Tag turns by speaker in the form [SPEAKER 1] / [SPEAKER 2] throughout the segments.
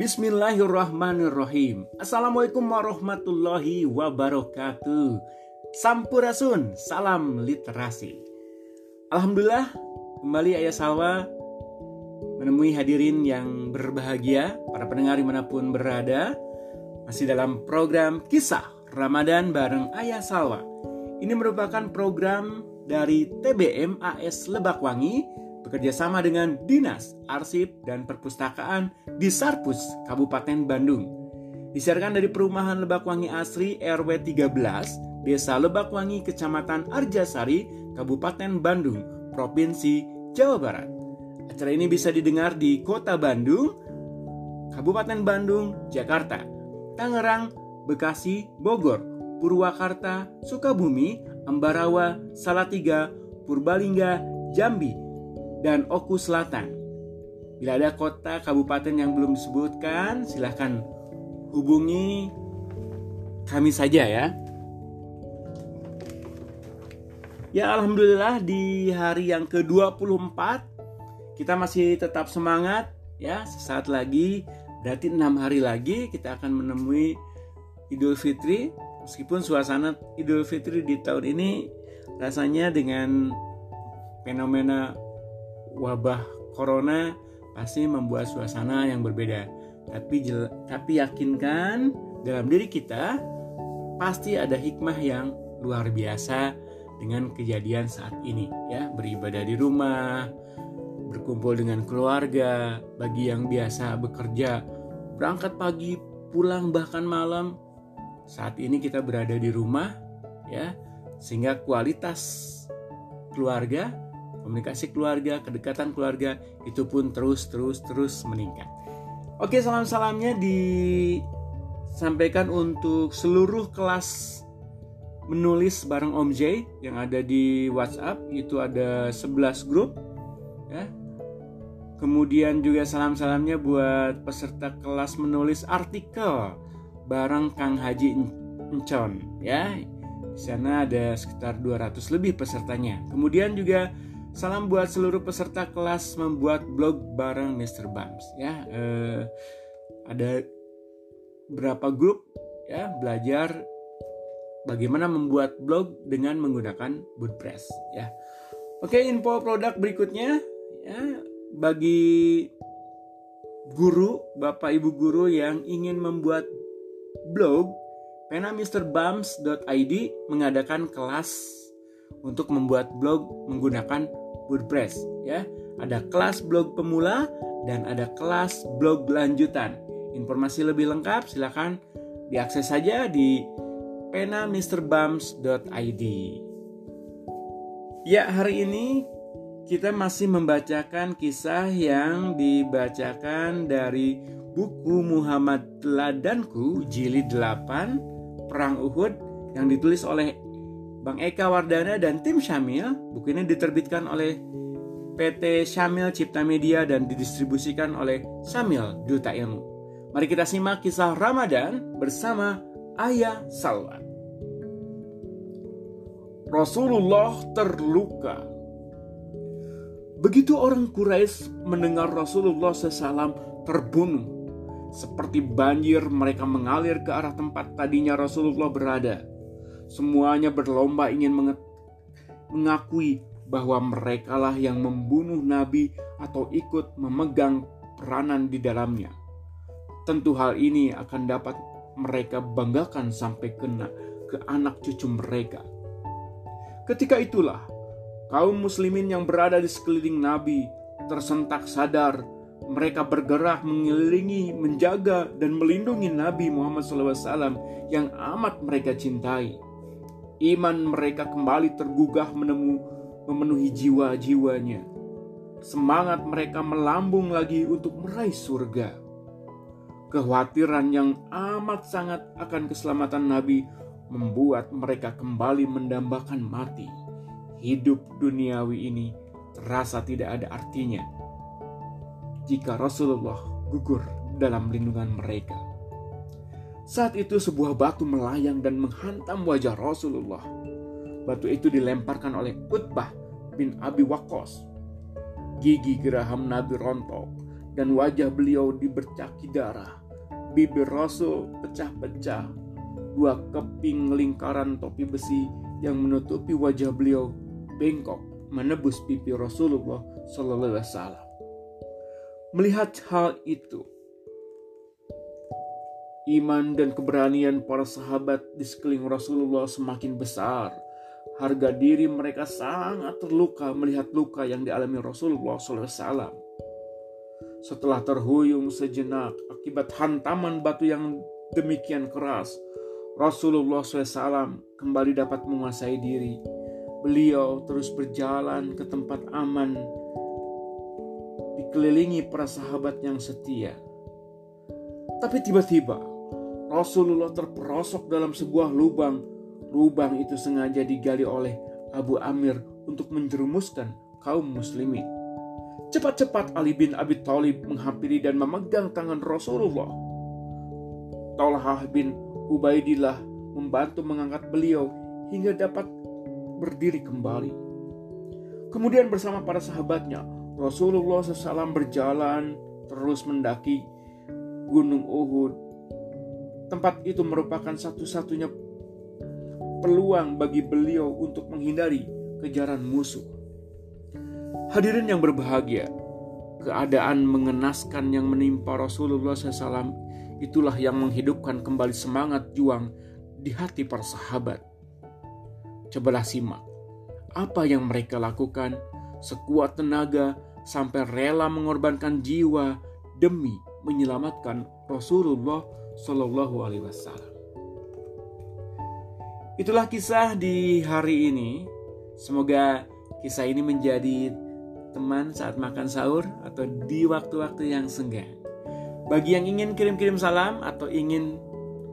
[SPEAKER 1] Bismillahirrahmanirrahim. Assalamualaikum warahmatullahi wabarakatuh. Sampurasun, salam literasi. Alhamdulillah, kembali Ayah Salwa menemui hadirin yang berbahagia, para pendengar di mana pun berada, masih dalam program kisah Ramadan bareng Ayah Salwa. Ini merupakan program dari TBM AS Lebakwangi bekerja sama dengan Dinas Arsip dan Perpustakaan di Sarpus, Kabupaten Bandung. Disiarkan dari Perumahan Lebakwangi Asri RW 13, Desa Lebakwangi, Kecamatan Arjasari, Kabupaten Bandung, Provinsi Jawa Barat. Acara ini bisa didengar di Kota Bandung, Kabupaten Bandung, Jakarta, Tangerang, Bekasi, Bogor, Purwakarta, Sukabumi, Ambarawa, Salatiga, Purbalingga, Jambi, dan Oku Selatan. Bila ada kota kabupaten yang belum disebutkan, silahkan hubungi kami saja ya. Ya Alhamdulillah di hari yang ke-24 kita masih tetap semangat ya sesaat lagi berarti enam hari lagi kita akan menemui Idul Fitri meskipun suasana Idul Fitri di tahun ini rasanya dengan fenomena wabah corona pasti membuat suasana yang berbeda. Tapi tapi yakinkan dalam diri kita pasti ada hikmah yang luar biasa dengan kejadian saat ini ya beribadah di rumah berkumpul dengan keluarga bagi yang biasa bekerja berangkat pagi pulang bahkan malam saat ini kita berada di rumah ya sehingga kualitas keluarga komunikasi keluarga, kedekatan keluarga itu pun terus terus terus meningkat. Oke, salam-salamnya disampaikan untuk seluruh kelas menulis bareng Om J yang ada di WhatsApp itu ada 11 grup ya. Kemudian juga salam-salamnya buat peserta kelas menulis artikel bareng Kang Haji Encon ya. Di sana ada sekitar 200 lebih pesertanya. Kemudian juga Salam buat seluruh peserta kelas membuat blog bareng Mr. Bams ya. Eh, ada berapa grup ya belajar bagaimana membuat blog dengan menggunakan WordPress ya. Oke, info produk berikutnya ya bagi guru, Bapak Ibu guru yang ingin membuat blog, pena penamisterbums.id mengadakan kelas untuk membuat blog menggunakan WordPress ya. Ada kelas blog pemula dan ada kelas blog lanjutan. Informasi lebih lengkap silahkan diakses saja di penamisterbums.id. Ya, hari ini kita masih membacakan kisah yang dibacakan dari buku Muhammad Ladanku jilid 8 Perang Uhud yang ditulis oleh Bang Eka Wardana dan tim Syamil. Buku ini diterbitkan oleh PT Syamil Cipta Media dan didistribusikan oleh Syamil Duta Ilmu. Mari kita simak kisah Ramadan bersama Ayah Salwa. Rasulullah terluka. Begitu orang Quraisy mendengar Rasulullah SAW terbunuh, seperti banjir mereka mengalir ke arah tempat tadinya Rasulullah berada. Semuanya berlomba ingin mengakui bahwa merekalah yang membunuh nabi atau ikut memegang peranan di dalamnya. Tentu hal ini akan dapat mereka banggakan sampai kena ke anak cucu mereka. Ketika itulah kaum muslimin yang berada di sekeliling nabi tersentak sadar mereka bergerak mengelilingi, menjaga, dan melindungi Nabi Muhammad SAW yang amat mereka cintai iman mereka kembali tergugah menemu, memenuhi jiwa-jiwanya. Semangat mereka melambung lagi untuk meraih surga. Kekhawatiran yang amat sangat akan keselamatan Nabi membuat mereka kembali mendambakan mati. Hidup duniawi ini terasa tidak ada artinya jika Rasulullah gugur dalam lindungan mereka. Saat itu sebuah batu melayang dan menghantam wajah Rasulullah. Batu itu dilemparkan oleh Utbah bin Abi Waqqas. Gigi geraham Nabi rontok dan wajah beliau dibercaki darah. Bibir Rasul pecah-pecah. Dua keping lingkaran topi besi yang menutupi wajah beliau bengkok menebus pipi Rasulullah Sallallahu Alaihi Wasallam. Melihat hal itu, iman dan keberanian para sahabat di sekeliling Rasulullah semakin besar. Harga diri mereka sangat terluka melihat luka yang dialami Rasulullah SAW. Setelah terhuyung sejenak akibat hantaman batu yang demikian keras, Rasulullah SAW kembali dapat menguasai diri. Beliau terus berjalan ke tempat aman, dikelilingi para sahabat yang setia. Tapi tiba-tiba Rasulullah terperosok dalam sebuah lubang. Lubang itu sengaja digali oleh Abu Amir untuk menjerumuskan kaum muslimin. Cepat-cepat Ali bin Abi Thalib menghampiri dan memegang tangan Rasulullah. Talhah bin Ubaidillah membantu mengangkat beliau hingga dapat berdiri kembali. Kemudian bersama para sahabatnya, Rasulullah SAW berjalan terus mendaki Gunung Uhud. Tempat itu merupakan satu-satunya peluang bagi beliau untuk menghindari kejaran musuh. Hadirin yang berbahagia, keadaan mengenaskan yang menimpa Rasulullah SAW itulah yang menghidupkan kembali semangat juang di hati para sahabat. Cobalah simak apa yang mereka lakukan sekuat tenaga sampai rela mengorbankan jiwa demi menyelamatkan Rasulullah Shallallahu Alaihi Wasallam. Itulah kisah di hari ini. Semoga kisah ini menjadi teman saat makan sahur atau di waktu-waktu yang senggang. Bagi yang ingin kirim-kirim salam atau ingin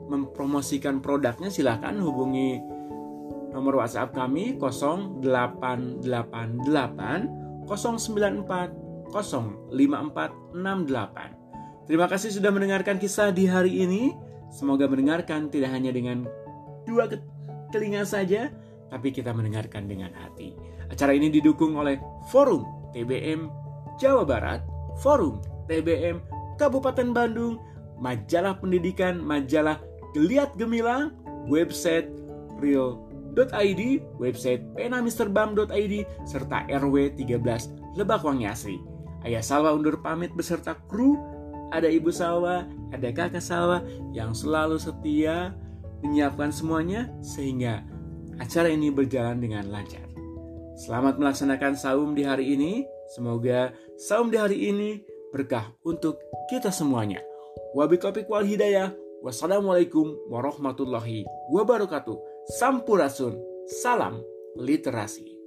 [SPEAKER 1] mempromosikan produknya silahkan hubungi nomor WhatsApp kami 0888 094 05468. Terima kasih sudah mendengarkan kisah di hari ini. Semoga mendengarkan tidak hanya dengan dua telinga saja, tapi kita mendengarkan dengan hati. Acara ini didukung oleh Forum TBM Jawa Barat, Forum TBM Kabupaten Bandung, Majalah Pendidikan, Majalah Geliat Gemilang, website real.id, website penamisterbam.id, serta RW 13 Lebak Wangi Asri. Ayah Salwa undur pamit beserta kru, ada Ibu Salwa, ada Kakak Salwa yang selalu setia menyiapkan semuanya sehingga acara ini berjalan dengan lancar. Selamat melaksanakan saum di hari ini. Semoga saum di hari ini berkah untuk kita semuanya. Wabikopik wal hidayah. Wassalamualaikum warahmatullahi wabarakatuh. Sampurasun. Salam literasi.